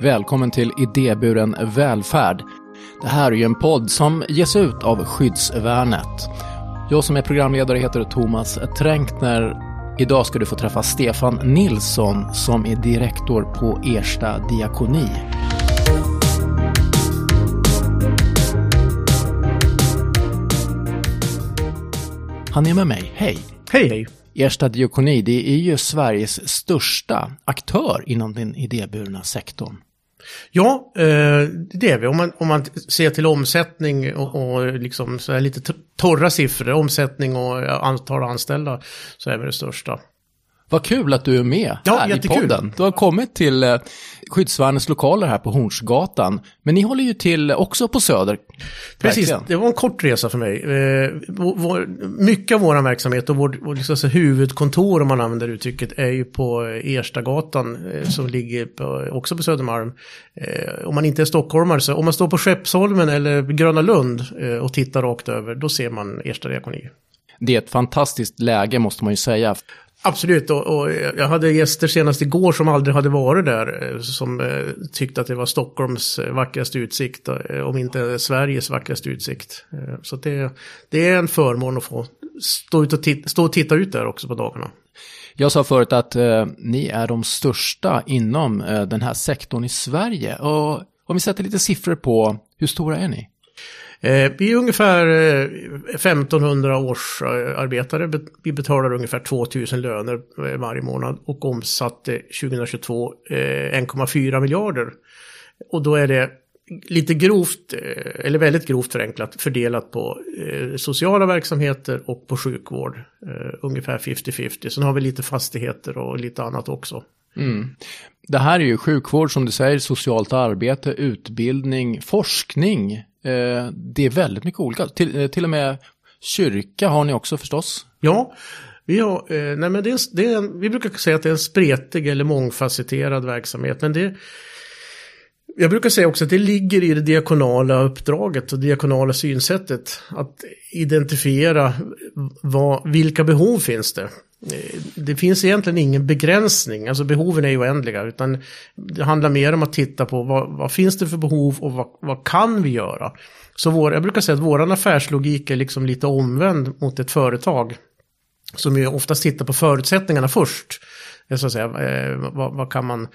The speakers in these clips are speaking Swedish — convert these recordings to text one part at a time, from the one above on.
Välkommen till Idéburen välfärd. Det här är ju en podd som ges ut av Skyddsvärnet. Jag som är programledare heter Thomas Tränkner. Idag ska du få träffa Stefan Nilsson som är direktor på Ersta diakoni. Han är med mig, hej! Hej hej! Ersta diakoni, det är ju Sveriges största aktör inom den idéburna sektorn. Ja, eh, det är vi. Om man, om man ser till omsättning och, och liksom så här lite torra siffror, omsättning och antal anställda, så är vi det största. Vad kul att du är med ja, här jättekul. i podden. Du har kommit till eh, Skyddsvärnets lokaler här på Hornsgatan. Men ni håller ju till också på Söder. Precis, Verkligen. det var en kort resa för mig. Eh, vår, mycket av vår verksamhet och vårt vår, liksom, huvudkontor, om man använder uttrycket, är ju på Erstagatan eh, som ligger på, också på Södermalm. Eh, om man inte är stockholmare, så om man står på Skeppsholmen eller Gröna Lund och tittar rakt över, då ser man Ersta diakoni. Det är ett fantastiskt läge måste man ju säga. Absolut, och, och, jag hade gäster senast igår som aldrig hade varit där. Eh, som eh, tyckte att det var Stockholms eh, vackraste utsikt, eh, om inte Sveriges vackraste utsikt. Så det, det är en förmån att få stå, ut och, titta, stå och titta ut där också på dagarna. Jag sa förut att eh, ni är de största inom eh, den här sektorn i Sverige. Och om vi sätter lite siffror på, hur stora är ni? Eh, vi är ungefär eh, 1500 årsarbetare. Eh, vi betalar ungefär 2000 löner varje månad och omsatte 2022 1,4 miljarder. Och då är det lite grovt, eller väldigt grovt förenklat, fördelat på sociala verksamheter och på sjukvård. Ungefär 50-50. Sen har vi lite fastigheter och lite annat också. Mm. Det här är ju sjukvård som du säger, socialt arbete, utbildning, forskning. Eh, det är väldigt mycket olika. Till, eh, till och med kyrka har ni också förstås. Ja, vi, har, eh, nej men det är, det är en, vi brukar säga att det är en spretig eller mångfacetterad verksamhet. Men det, jag brukar säga också att det ligger i det diakonala uppdraget och diakonala synsättet. Att identifiera vad, vilka behov finns det. Det finns egentligen ingen begränsning, alltså behoven är ju oändliga. Utan det handlar mer om att titta på vad, vad finns det för behov och vad, vad kan vi göra. Så vår, jag brukar säga att vår affärslogik är liksom lite omvänd mot ett företag. Som ju oftast tittar på förutsättningarna först. Eh, så att säga, eh, vad, vad kan man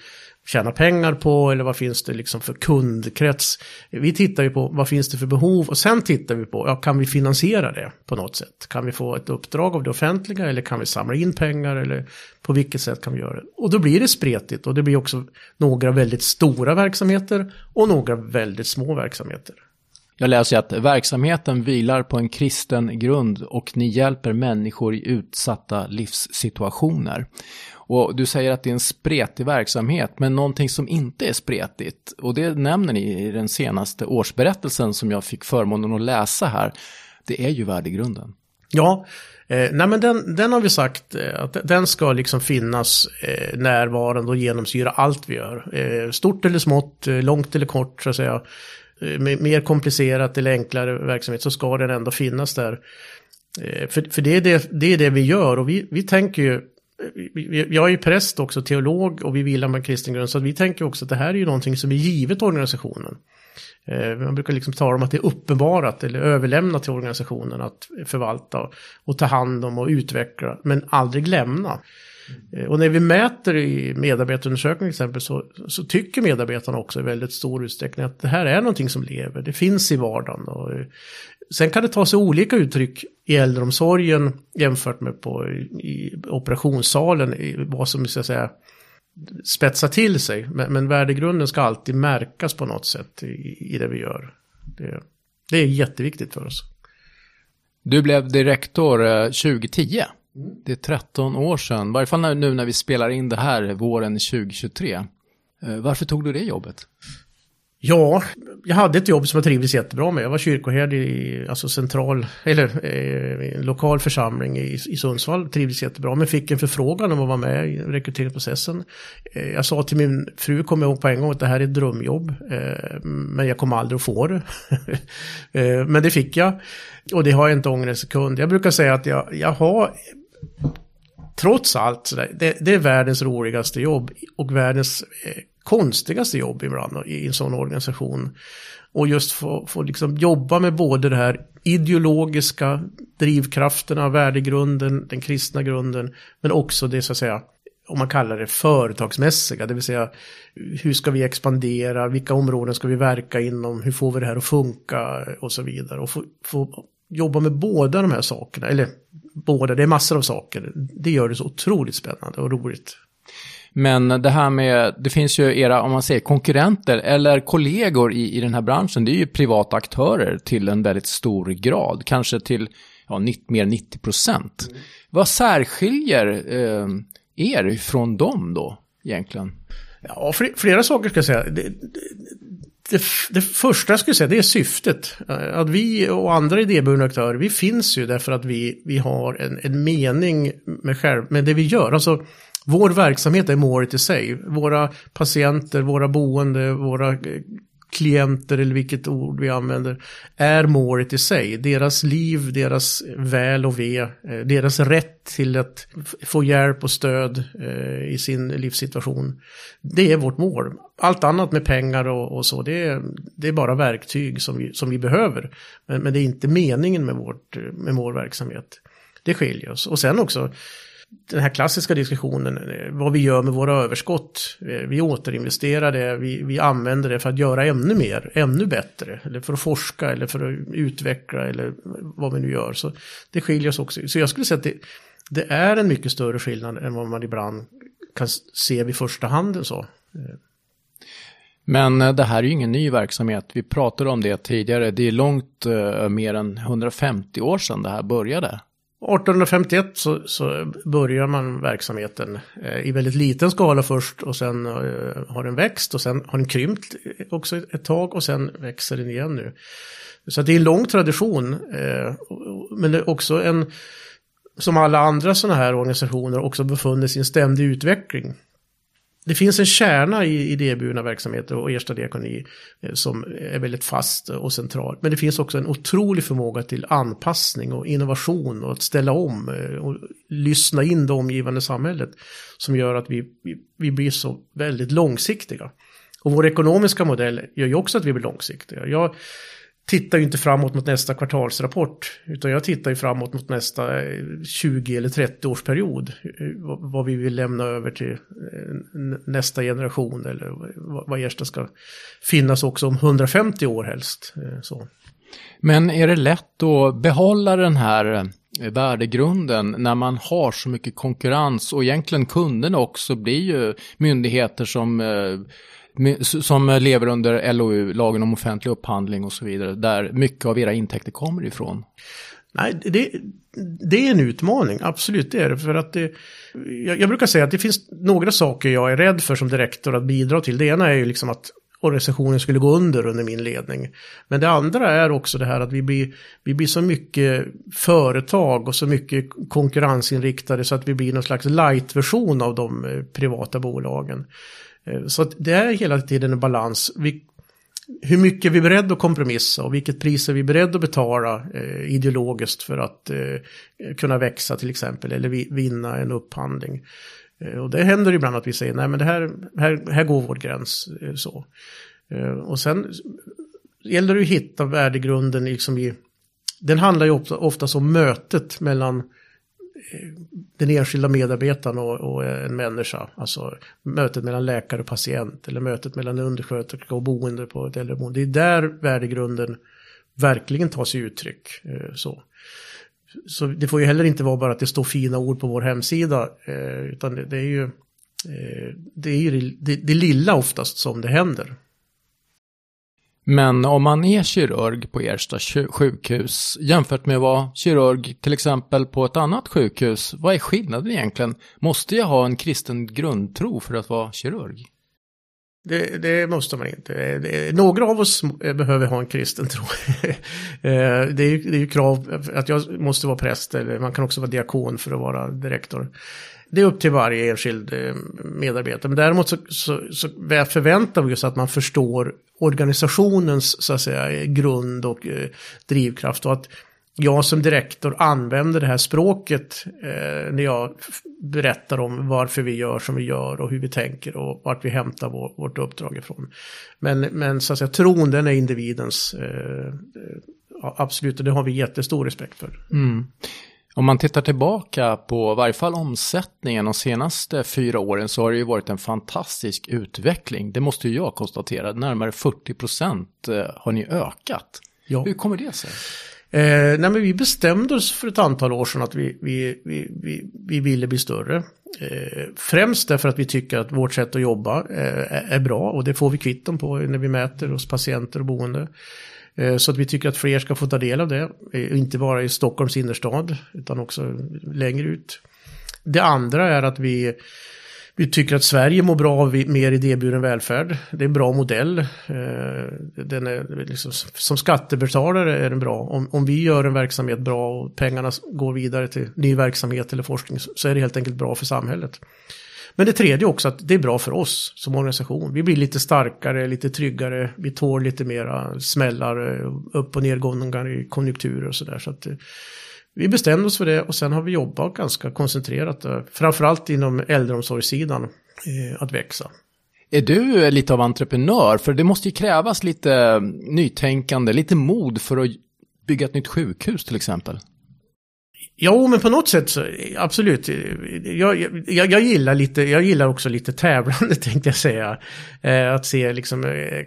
tjäna pengar på eller vad finns det liksom för kundkrets. Vi tittar ju på vad finns det för behov och sen tittar vi på, ja, kan vi finansiera det på något sätt? Kan vi få ett uppdrag av det offentliga eller kan vi samla in pengar eller på vilket sätt kan vi göra det? Och då blir det spretigt och det blir också några väldigt stora verksamheter och några väldigt små verksamheter. Jag läser att verksamheten vilar på en kristen grund och ni hjälper människor i utsatta livssituationer. Och du säger att det är en spretig verksamhet, men någonting som inte är spretigt, och det nämner ni i den senaste årsberättelsen som jag fick förmånen att läsa här, det är ju värdegrunden. Ja, eh, nej men den, den har vi sagt eh, att den ska liksom finnas eh, närvarande och genomsyra allt vi gör. Eh, stort eller smått, eh, långt eller kort så att säga. Eh, mer komplicerat eller enklare verksamhet så ska den ändå finnas där. Eh, för för det, är det, det är det vi gör och vi, vi tänker ju jag är ju präst också, teolog och vi vilar med kristen grund. Så vi tänker också att det här är ju någonting som är givet organisationen. Eh, man brukar liksom tala om att det är uppenbarat eller överlämnat till organisationen att förvalta och ta hand om och utveckla, men aldrig lämna. Eh, och när vi mäter i medarbetarundersökningar till exempel så, så tycker medarbetarna också i väldigt stor utsträckning att det här är någonting som lever, det finns i vardagen. Och, sen kan det ta sig olika uttryck i äldreomsorgen jämfört med på i, operationssalen, i vad som ska säga spetsa till sig. Men, men värdegrunden ska alltid märkas på något sätt i, i det vi gör. Det, det är jätteviktigt för oss. Du blev direktor eh, 2010. Det är 13 år sedan, i varje fall nu när vi spelar in det här våren 2023. Eh, varför tog du det jobbet? Ja, jag hade ett jobb som jag trivdes jättebra med. Jag var kyrkoherde i alltså central, eller eh, en lokal församling i, i Sundsvall. Trivdes jättebra, men fick en förfrågan om att vara med i rekryteringsprocessen. Eh, jag sa till min fru, kom jag ihåg på en gång, att det här är ett drömjobb. Eh, men jag kommer aldrig att få det. eh, men det fick jag. Och det har jag inte ångrat en sekund. Jag brukar säga att jag, jag har trots allt, det, det är världens roligaste jobb och världens eh, konstigaste jobb ibland i en sån organisation. Och just få, få liksom jobba med både det här ideologiska drivkrafterna, värdegrunden, den kristna grunden, men också det så att säga om man kallar det företagsmässiga, det vill säga hur ska vi expandera, vilka områden ska vi verka inom, hur får vi det här att funka och så vidare. Och få, få jobba med båda de här sakerna, eller båda, det är massor av saker. Det gör det så otroligt spännande och roligt. Men det här med, det finns ju era, om man säger konkurrenter eller kollegor i, i den här branschen, det är ju privata aktörer till en väldigt stor grad, kanske till ja, 90, mer 90 procent. Mm. Vad särskiljer eh, er från dem då, egentligen? Ja, flera saker ska jag säga. Det, det, det, första jag skulle säga det är syftet. Eh, att vi och andra idéburna aktörer, vi finns ju därför att vi, vi har en, en mening med, själv, med det vi gör. Alltså, vår verksamhet är målet i sig. Våra patienter, våra boende, våra eh, klienter eller vilket ord vi använder är målet i sig. Deras liv, deras väl och ve, eh, deras rätt till att få hjälp och stöd eh, i sin livssituation. Det är vårt mål. Allt annat med pengar och, och så, det är, det är bara verktyg som vi, som vi behöver. Men, men det är inte meningen med, vårt, med vår verksamhet. Det skiljer oss. Och sen också, den här klassiska diskussionen, eh, vad vi gör med våra överskott. Eh, vi återinvesterar det, vi, vi använder det för att göra ännu mer, ännu bättre. Eller för att forska eller för att utveckla eller vad vi nu gör. Så det skiljer oss också. Så jag skulle säga att det, det är en mycket större skillnad än vad man ibland kan se vid första handen så. Men eh, det här är ju ingen ny verksamhet. Vi pratade om det tidigare. Det är långt uh, mer än 150 år sedan det här började. 1851 så, så börjar man verksamheten eh, i väldigt liten skala först och sen eh, har den växt och sen har den krympt också ett tag och sen växer den igen nu. Så det är en lång tradition eh, men det är också en, som alla andra sådana här organisationer, också befunnit sig i en ständig utveckling det finns en kärna i idéburna verksamheter och Ersta diakoni eh, som är väldigt fast och central. Men det finns också en otrolig förmåga till anpassning och innovation och att ställa om eh, och lyssna in det omgivande samhället som gör att vi, vi blir så väldigt långsiktiga. Och vår ekonomiska modell gör ju också att vi blir långsiktiga. Jag, tittar ju inte framåt mot nästa kvartalsrapport. Utan jag tittar ju framåt mot nästa eh, 20 eller 30 årsperiod. period. Eh, vad vi vill lämna över till eh, nästa generation. Eller vad Ersta ska finnas också om 150 år helst. Så. Men är det lätt att behålla den här värdegrunden när man har så mycket konkurrens och egentligen kunderna också blir ju myndigheter som som lever under LOU, lagen om offentlig upphandling och så vidare, där mycket av era intäkter kommer ifrån? Nej, det, det är en utmaning, absolut det är det. För att det, jag, jag, brukar säga att det finns några saker jag är rädd för som direktor att bidra till. Det ena är ju liksom att organisationen skulle gå under under min ledning. Men det andra är också det här att vi blir, vi blir så mycket företag och så mycket konkurrensinriktade så att vi blir någon slags light-version av de eh, privata bolagen. Eh, så det är hela tiden en balans. Vi, hur mycket är vi beredda att kompromissa och vilket pris är vi beredda att betala eh, ideologiskt för att eh, kunna växa till exempel eller vi, vinna en upphandling. Eh, och det händer ibland att vi säger nej men det här, här, här går vår gräns. Eh, så. Eh, och sen gäller det att hitta värdegrunden liksom i, den handlar ju ofta, oftast om mötet mellan den enskilda medarbetaren och, och, en människa. Alltså mötet mellan läkare och patient eller mötet mellan undersköterska och boende på ett äldreboende. Det är där värdegrunden verkligen tar sig uttryck. Eh, så. så det får ju heller inte vara bara att det står fina ord på vår hemsida. Eh, utan det, det är ju, eh, det, är ju det, det lilla oftast som det händer. Men om man är kirurg på Ersta sjukhus jämfört med att vara kirurg till exempel på ett annat sjukhus, vad är skillnaden egentligen? Måste jag ha en kristen grundtro för att vara kirurg? Det, det, måste man inte. Några av oss behöver ha en kristen tro. Eh, det, är, det är ju krav att jag måste vara präst eller man kan också vara diakon för att vara direktor. Det är upp till varje enskild eh, medarbetare. Men däremot så, så, så förväntar vi oss att man förstår organisationens så att säga, grund och eh, drivkraft. Och att jag som direktor använder det här språket eh, när jag berättar om varför vi gör som vi gör och hur vi tänker och vart vi hämtar vår, vårt uppdrag ifrån. Men, men så att säga, tron den är individens, eh, eh absolut, och det har vi jättestor respekt för. Mm. Om man tittar tillbaka på varje fall omsättningen de senaste fyra åren så har det ju varit en fantastisk utveckling. Det måste ju jag konstatera. Närmare 40 procent eh, har ni ökat. Ja. Hur kommer det sig? Eh, nej men vi bestämde oss för ett antal år sedan att vi, vi, vi, vi, vi ville bli större. Eh, främst därför att vi tycker att vårt sätt att jobba eh, är bra och det får vi kvitton på när vi mäter hos patienter och boende. Eh, så att vi tycker att fler ska få ta del av det, eh, inte bara i Stockholms innerstad utan också längre ut. Det andra är att vi vi tycker att Sverige mår bra av mer idéburen välfärd. Det är en bra modell. Eh, den är liksom, som skattebetalare är den bra. Om, om vi gör en verksamhet bra och pengarna går vidare till ny verksamhet eller forskning så är det helt enkelt bra för samhället. Men det tredje också att det är bra för oss som organisation. Vi blir lite starkare, lite tryggare, vi tål lite mera smällar, upp och nedgångar i konjunkturer och sådär. Så att eh, vi bestämde oss för det och sen har vi jobbat ganska koncentrerat, eh, framförallt inom äldreomsorgssidan, eh, att växa. Är du lite av entreprenör? För det måste ju krävas lite nytänkande, lite mod för att bygga ett nytt sjukhus till exempel. Jo, men på något sätt så absolut. Jag, jag, jag, gillar, lite, jag gillar också lite tävlande tänkte jag säga. Eh, att se liksom, eh,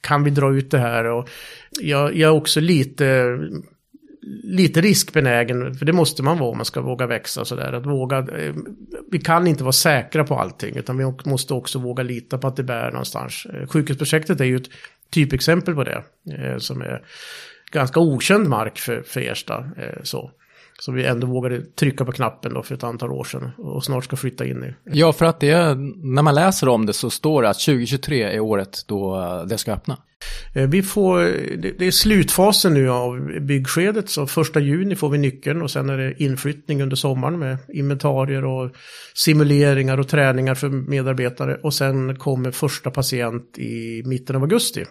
kan vi dra ut det här? Och jag, jag är också lite lite riskbenägen, för det måste man vara om man ska våga växa sådär. Att våga, eh, vi kan inte vara säkra på allting, utan vi måste också våga lita på att det bär någonstans. Eh, sjukhusprojektet är ju ett typexempel på det, eh, som är ganska okänd mark för, för Ersta. Eh, så. Så vi ändå vågade trycka på knappen då för ett antal år sedan och snart ska flytta in i. Ja, för att det, när man läser om det så står det att 2023 är året då det ska öppna. Eh, vi får, det är slutfasen nu av byggskedet så första juni får vi nyckeln och sen är det inflyttning under sommaren med inventarier och simuleringar och träningar för medarbetare och sen kommer första patient i mitten av augusti.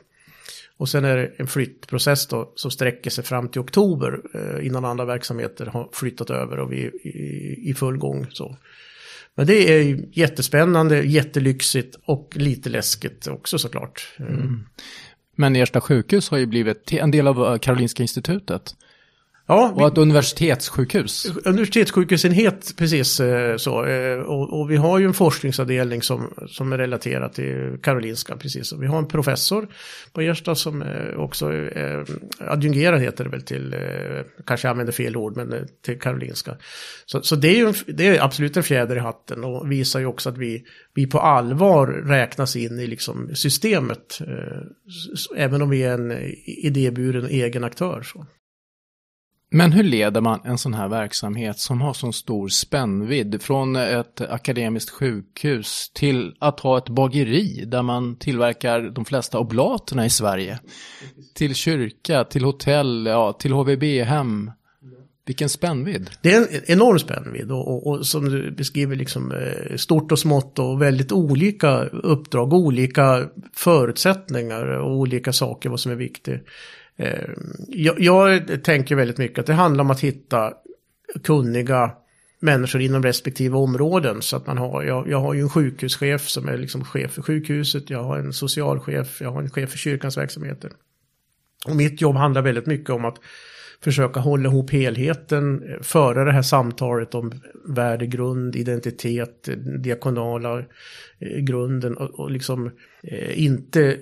Och sen är det en flyttprocess då som sträcker sig fram till oktober eh, innan andra verksamheter har flyttat över och vi är i, i full gång. Så. Men det är jättespännande, jättelyxigt och lite läskigt också såklart. Mm. Men Ersta sjukhus har ju blivit en del av eh, Karolinska institutet. Ja, och ett universitetssjukhus. Universitetssjukhusenhet, precis eh, så. Eh, och, och, vi har ju en forskningsavdelning som, som är relaterad till Karolinska, precis. Och vi har en professor på Ersta som också är adjungerad, heter det väl, till, kanske jag använder fel ord, men till Karolinska. Så, så det, är ju det är absolut en fjäder i hatten och visar ju också att vi, vi på allvar räknas in i liksom systemet. Även om vi är en idéburen egen aktör. Så. Men hur leder man en sån här verksamhet som har sån stor spännvidd från ett akademiskt sjukhus till att ha ett bageri där man tillverkar de flesta oblaterna i Sverige? Till kyrka, till hotell, ja, till HVB-hem. Vilken spännvidd. Det är en enorm spännvidd och, och, och, som du beskriver liksom eh, stort och smått och väldigt olika uppdrag, olika förutsättningar och olika saker vad som är viktigt. Eh, jag, jag, tänker väldigt mycket att det handlar om att hitta kunniga människor inom respektive områden. Så att man har, jag, jag har ju en sjukhuschef som är liksom chef för sjukhuset, jag har en socialchef, jag har en chef för kyrkans verksamheter. Och mitt jobb handlar väldigt mycket om att försöka hålla ihop helheten, föra det här samtalet om värdegrund, identitet, diakonala eh, grunden och, och liksom eh, inte,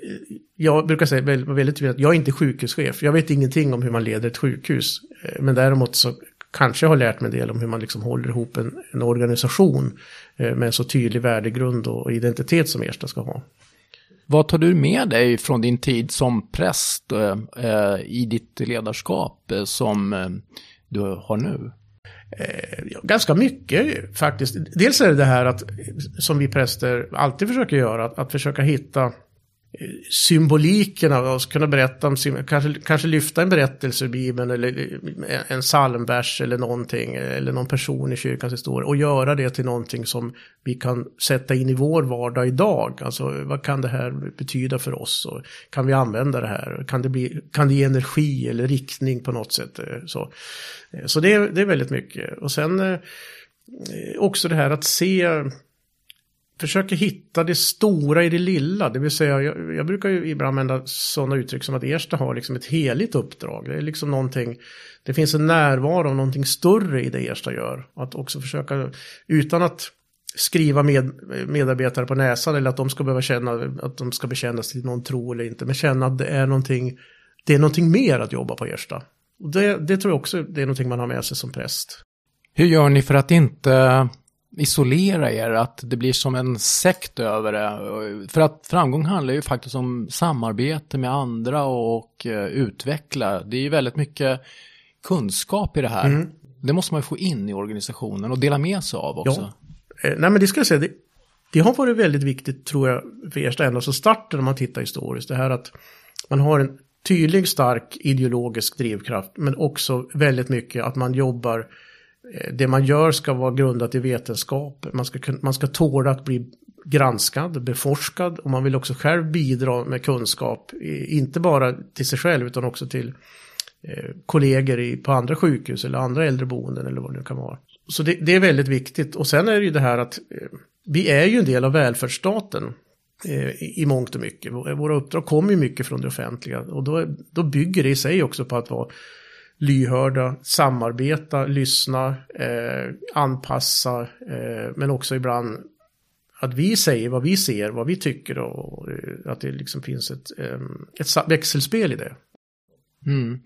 jag brukar säga väldigt, väldigt tydligt att jag är inte sjukhuschef, jag vet ingenting om hur man leder ett sjukhus, eh, men däremot så kanske jag har lärt mig en del om hur man liksom håller ihop en, en organisation eh, med en så tydlig värdegrund och identitet som Ersta ska ha. Vad tar du med dig från din tid som präst eh, eh i ditt ledarskap eh, som eh, du har nu? Eh, ganska mycket faktiskt. Dels är det det här att, som vi präster alltid försöker göra, att, att försöka hitta symboliken av att kunna berätta om sin, kanske, kanske lyfta en berättelse ur Bibeln eller en psalmvers eller någonting, eller någon person i kyrkans historia och göra det till någonting som vi kan sätta in i vår vardag idag. Alltså vad kan det här betyda för oss? Och kan vi använda det här? Kan det, bli, kan det ge energi eller riktning på något sätt? Så, så det, är, det är väldigt mycket. Och sen eh, också det här att se försöker hitta det stora i det lilla. Det vill säga, jag, jag brukar ju ibland använda sådana uttryck som att Ersta har liksom ett heligt uppdrag. Det är liksom någonting, det finns en närvaro av någonting större i det Ersta gör. Att också försöka, utan att skriva med, medarbetare på näsan eller att de ska behöva känna att de ska bekännas till någon tro eller inte. Men känna att det är någonting, det är någonting mer att jobba på Ersta. Och det, det tror jag också det är någonting man har med sig som präst. Hur gör ni för att inte isolera er, att det blir som en sekt över det. För att framgång handlar ju faktiskt om samarbete med andra och uh, utveckla. Det är ju väldigt mycket kunskap i det här. Mm. Det måste man ju få in i organisationen och dela med sig av också. Ja. Eh, nej men det ska jag säga, det, det, har varit väldigt viktigt tror jag för Ersta ända så starten om man tittar historiskt. Det här att man har en tydlig stark ideologisk drivkraft men också väldigt mycket att man jobbar Eh, Eh, det man gör ska vara grundat i vetenskap. Man ska, man ska tåla att bli granskad, beforskad och man vill också själv bidra med kunskap. Inte bara till sig själv utan också till eh, kollegor i, på andra sjukhus eller andra äldreboenden eller vad det nu kan vara. Så det, det, är väldigt viktigt. Och sen är det ju det här att eh, vi är ju en del av välfärdsstaten eh, i mångt och mycket. Våra uppdrag kommer ju mycket från det offentliga och då, då bygger det i sig också på att vara lyhörda, samarbeta, lyssna, eh, anpassa, eh, men också ibland att vi säger vad vi ser, vad vi tycker och, och eh, att det liksom finns ett, eh, ett växelspel i det. Mm.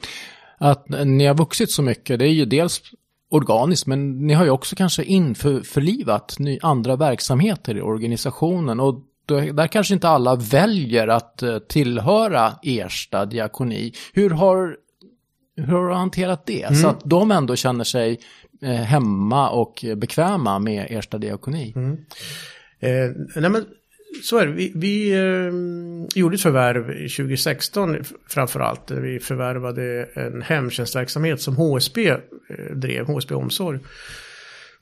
Att ni har vuxit så mycket, det är ju dels organiskt, men ni har ju också kanske införlivat andra verksamheter i organisationen och då, där kanske inte alla väljer att eh, tillhöra Ersta diakoni. Hur har hur har du hanterat det? Mm. Så att de ändå känner sig eh, hemma och bekväma med Ersta diakoni. Mm. Eh, nej men, så är det. Vi, vi eh, gjorde ett förvärv 2016 framförallt. Vi förvärvade en hemtjänstverksamhet som HSB eh, drev, HSB Omsorg.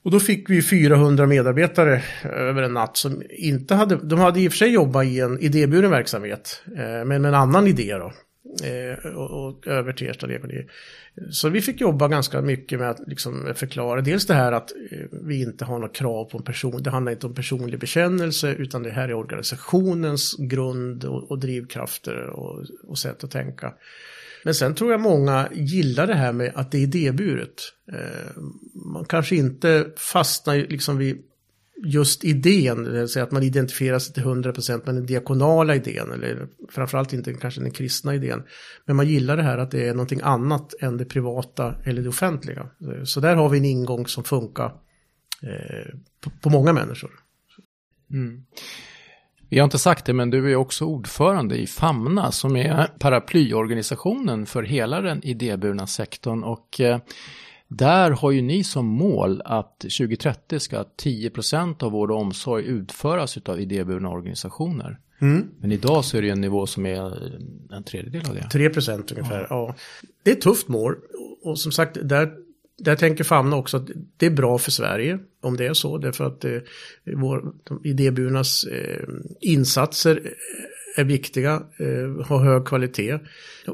Och då fick vi 400 medarbetare över en natt som inte hade, de hade i och för sig jobbat i en idéburen verksamhet, eh, men med en annan idé då eh, och, och, över till Ersta diakoni. Så vi fick jobba ganska mycket med att liksom förklara dels det här att eh, vi inte har några krav på en person. Det handlar inte om personlig bekännelse utan det här är organisationens grund och, och drivkrafter och, och sätt att tänka. Men sen tror jag många gillar det här med att det är idéburet. Eh, man kanske inte fastnar liksom vid just idén, det vill säga att man identifierar sig till 100% med den diakonala idén, eller framförallt inte kanske den kristna idén. Men man gillar det här att det är någonting annat än det privata eller det offentliga. Så där har vi en ingång som funkar eh, på, på, många människor. Mm. Vi har inte sagt det, men du är också ordförande i Famna som är paraplyorganisationen för hela den idéburna sektorn. Och eh, där har ju ni som mål att 2030 ska 10% av vård och omsorg utföras av idéburna organisationer. Mm. Men idag så är det en nivå som är en tredjedel av det. 3% ungefär, ja. ja. Det är ett tufft mål. Och som sagt, där, där tänker Famna också att det är bra för Sverige om det är så. Därför att eh, vår, de idéburnas eh, insatser eh, är viktiga, eh, har hög kvalitet,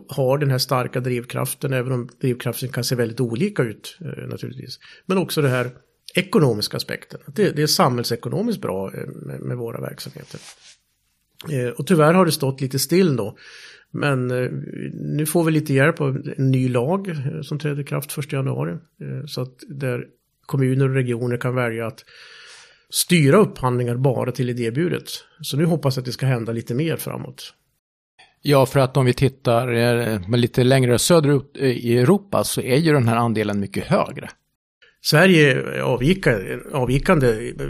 har den här starka drivkraften, även om drivkraften kan se väldigt olika ut eh, naturligtvis. Men också det här ekonomiska aspekten. Det, det är samhällsekonomiskt bra eh, med, med, våra verksamheter. Eh, och tyvärr har det stått lite still då. Men eh, nu får vi lite hjälp av en ny lag eh, som träder i kraft 1 januari. Eh, så att där kommuner och regioner kan välja att styra upphandlingar bara till idéburet. Så nu hoppas jag att det ska hända lite mer framåt. Ja, för att om vi tittar lite längre söderut i Europa så är ju den här andelen mycket högre. Sverige är avvikande eh,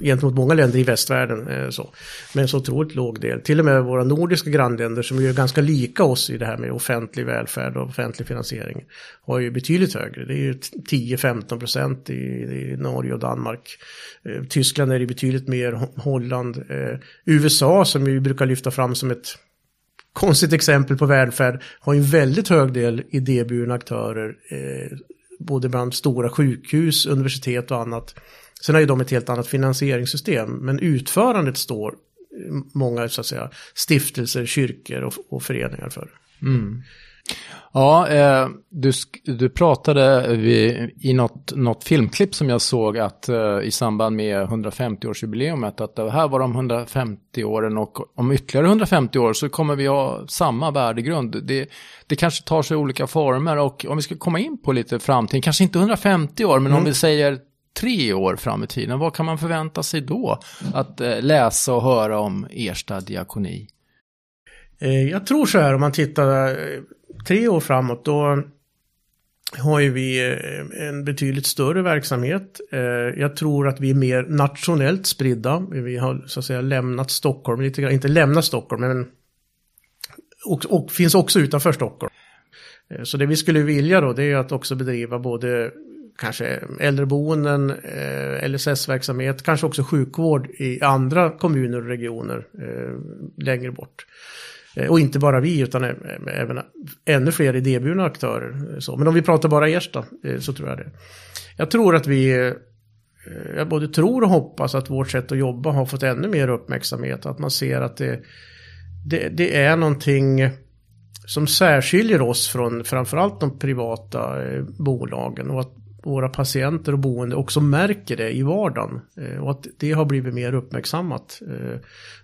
gentemot många länder i västvärlden. Eh, så. Men så otroligt låg del. Till och med våra nordiska grannländer som är ganska lika oss i det här med offentlig välfärd och offentlig finansiering. Har ju betydligt högre. Det är ju 10-15 procent i, i Norge och Danmark. Eh, Tyskland är det betydligt mer. Holland. USA som vi brukar lyfta fram som ett konstigt exempel på välfärd har ju en väldigt hög del idéburna aktörer. Eh, både bland stora sjukhus, universitet och annat. Sen har ju de ett helt annat finansieringssystem. Men utförandet står många så att säga, stiftelser, kyrkor och, och föreningar för. Mm. Ja, eh, du, du pratade vid, i något, något filmklipp som jag såg att eh, i samband med 150-årsjubileumet att det här var de 150 åren och om ytterligare 150 år så kommer vi ha samma värdegrund. Det, det kanske tar sig olika former och om vi ska komma in på lite framtiden, kanske inte 150 år men om vi säger tre år fram i tiden, vad kan man förvänta sig då att eh, läsa och höra om Ersta diakoni? Eh, Jag tror så här om man tittar eh, tre år framåt då har ju vi eh, en betydligt större verksamhet. Eh, jag tror att vi är mer nationellt spridda. Vi har så att säga lämnat Stockholm lite grann, inte lämnat Stockholm men och, och finns också utanför Stockholm. Eh, så det vi skulle vilja då det är att också bedriva både kanske äldreboenden, LSS-verksamhet, kanske också sjukvård i andra kommuner och regioner längre bort. Eh, och inte bara vi utan även ännu fler idéburna aktörer. Eh, så. Men om vi pratar bara Ersta eh, så tror jag det. Jag tror att vi, jag både tror och hoppas att vårt sätt att jobba har fått ännu mer uppmärksamhet. Att man ser att det, det, det är någonting som särskiljer oss från framförallt de privata bolagen. Och att våra patienter och boende också märker det i vardagen. Eh, och att det har blivit mer uppmärksammat. Eh,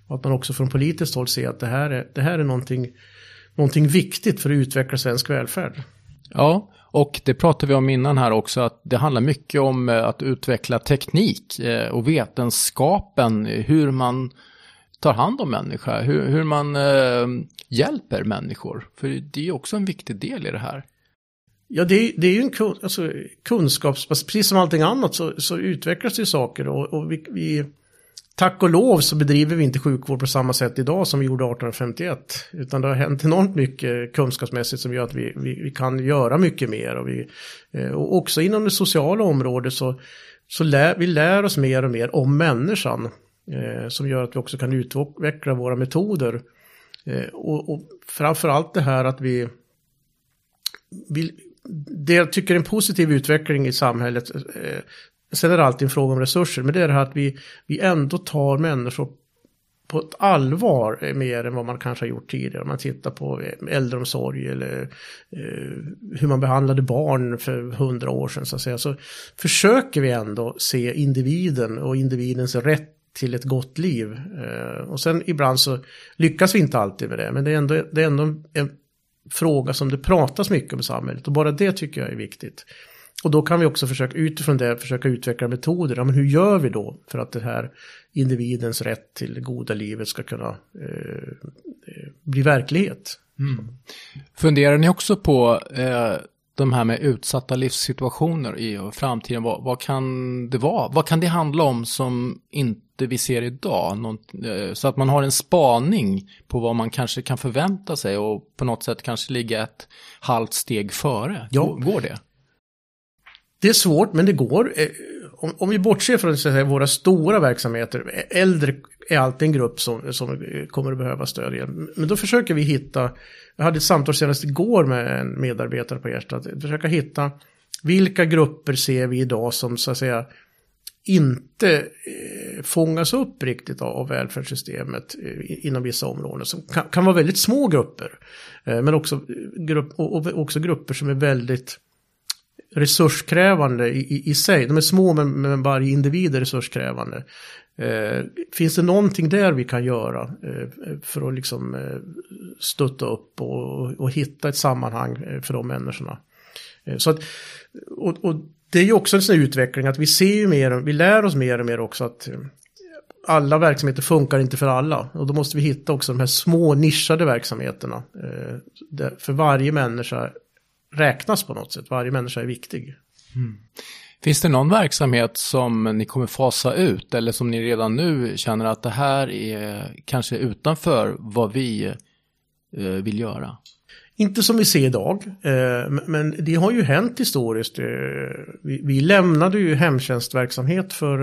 och att man också från politiskt håll ser att det här är, det här är någonting, någonting viktigt för att utveckla svensk välfärd. Ja, och det pratade vi om innan här också, att det handlar mycket om eh, att utveckla teknik eh, och vetenskapen, eh, hur man tar hand om människa, hur, hur man eh, hjälper människor. För det är ju också en viktig del i det här. Ja, det, är- det är ju en kun, alltså, kunskaps... Precis som allting annat så, så utvecklas det ju saker. Och, och vi, vi, tack och lov så bedriver vi inte sjukvård på samma sätt idag som vi gjorde 1851. Utan det har hänt enormt mycket kunskapsmässigt som gör att vi, vi, vi kan göra mycket mer. Och, vi, eh, och också inom det sociala området så, så lär, vi lär oss mer och mer om människan. Eh, som gör att vi också kan utveckla våra metoder. Eh, och, och framförallt det här att vi vi, det jag tycker är en positiv utveckling i samhället, eh, sen är det alltid en fråga om resurser, men det är det här att vi, vi ändå tar människor på ett allvar eh, mer än vad man kanske har gjort tidigare. Om man tittar på eh, äldreomsorg eller eh, hur man behandlade barn för hundra år sedan så att säga. Så försöker vi ändå se individen och individens rätt till ett gott liv. Eh, och sen ibland så lyckas vi inte alltid med det, men det är ändå, det är ändå en fråga som det pratas mycket om i samhället och bara det tycker jag är viktigt. Och då kan vi också försöka utifrån det försöka utveckla metoder. Ja, men hur gör vi då för att det här individens rätt till det goda livet ska kunna eh, eh bli verklighet? Mm. Funderar ni också på eh, de här med utsatta livssituationer i framtiden? Vad, vad kan det vara? Vad kan det handla om som inte vi ser idag? Någon, eh, så att man har en spaning på vad man kanske kan förvänta sig och på något sätt kanske ligga ett halvt steg före. Ja. Går- Går det? Det är svårt, men det går. Om, om vi bortser från så att säga, våra stora verksamheter, äldre är alltid en grupp som, som kommer att behöva stöd igen. Men då försöker vi hitta, jag hade ett samtal senast igår med en medarbetare på Ersta, att försöka hitta vilka grupper ser vi idag som så att säga inte eh, fångas upp riktigt av, av välfärdssystemet eh, inom vissa områden. Som kan, kan vara väldigt små grupper. Eh, men också, grupp, och, och också grupper som är väldigt resurskrävande i, i, i sig. De är små men, men varje individ är resurskrävande. Eh, finns det någonting där vi kan göra eh, för att liksom eh, stötta upp och, och hitta ett sammanhang eh, för de människorna? Eh, så att, och, och det är ju också en sån här utveckling att vi ser ju mer, vi lär oss mer och mer också att eh, alla verksamheter funkar inte för alla. Och då måste vi hitta också de här små nischade verksamheterna. Eh, där för varje människa räknas på något sätt. Varje människa är viktig. Finns det någon verksamhet som ni kommer fasa ut eller som ni redan nu känner att det här är kanske utanför vad vi eh, vill göra? Inte som vi ser idag, eh, men det har ju hänt historiskt. Eh, vi lämnade ju hemtjänstverksamhet för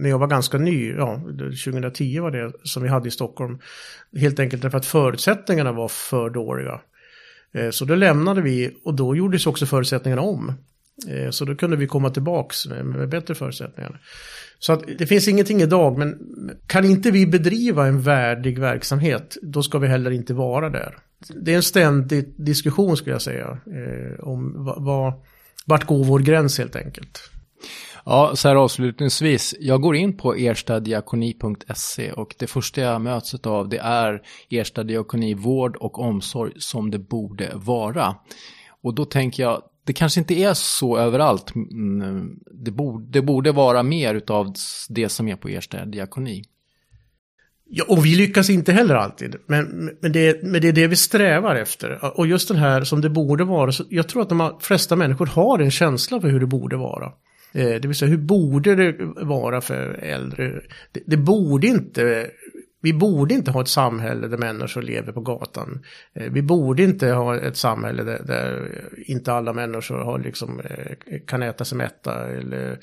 när jag var ganska ny, ja 2010 var det som vi hade i Stockholm. Helt enkelt därför att förutsättningarna var för dåliga. Eh, så då lämnade vi och då gjordes också förutsättningarna om. Eh, så då kunde vi komma tillbaks med, bättre förutsättningar. Så att det finns ingenting idag, men kan inte vi bedriva en värdig verksamhet, då ska vi heller inte vara där. Det är en ständig diskussion skulle jag säga, eh, om vad, vart går vår gräns helt enkelt. Ja, så här avslutningsvis. Jag går in på erstadiakoni.se och det första jag möts av det är Ersta diakoni vård och omsorg som det borde vara. Och då tänker jag, det kanske inte är så överallt. Eh, det borde, det borde vara mer av det som är på Ersta diakoni. Ja, och vi lyckas inte heller alltid. Men, men, det, men det är det vi strävar efter. Och just den här som det borde vara. Så jag tror att de flesta människor har en känsla för hur det borde vara. Eh, det vill säga, hur borde det vara för äldre? Det, det borde inte vi borde inte ha ett samhälle där människor lever på gatan. Eh, vi borde inte ha ett samhälle där, där inte alla människor har liksom, eh, kan äta sig mätta eller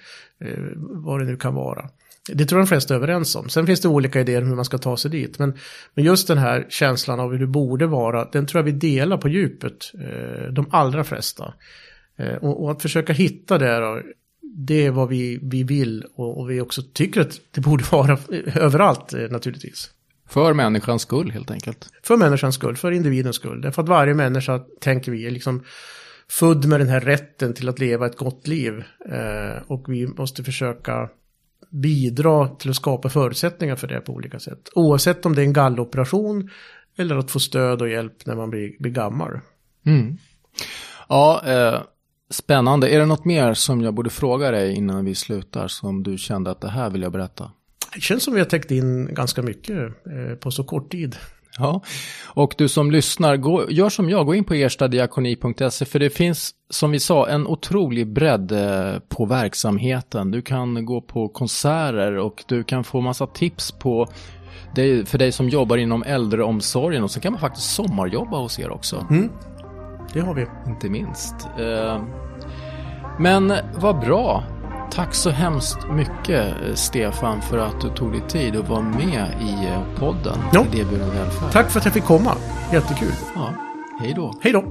vad det nu kan vara. Det tror jag de flesta är överens om. Sen finns det olika idéer om hur man ska ta sig dit. Men, men just den här känslan av hur det borde vara, den tror jag vi delar på djupet, de allra flesta. Och, och att försöka hitta det det är vad vi, vi vill och, och, vi också tycker att det borde vara överallt eh, naturligtvis. För människans skull helt enkelt. För människans skull, för individens skull. Därför att varje människa, tänker vi, är liksom född med den här rätten till att leva ett gott liv. Eh, och vi måste försöka bidra till att skapa förutsättningar för det på olika sätt. Oavsett om det är en galloperation eller att få stöd och hjälp när man blir, blir gammal. Mm. Ja, eh, Spännande. Är det något mer som jag borde fråga dig innan vi slutar som du kände att det här vill jag berätta? Det känns som vi har täckt in ganska mycket eh, på så kort tid. Ja, och du som lyssnar, gå, gör som jag, gå in på erstadiakoni.se för det finns, som vi sa, en otrolig bredd eh, på verksamheten. Du kan gå på konserter och du kan få massa tips på det för dig som jobbar inom äldreomsorgen och så kan man faktiskt sommarjobba hos er också. Mm det har vi. Inte minst. Eh, men vad bra. Tack så hemskt mycket Stefan för att du tog dig tid att vara med i eh, podden ja. Välfärd. Tack för att jag fick komma. Jättekul. Ja. Hej då. Hej då.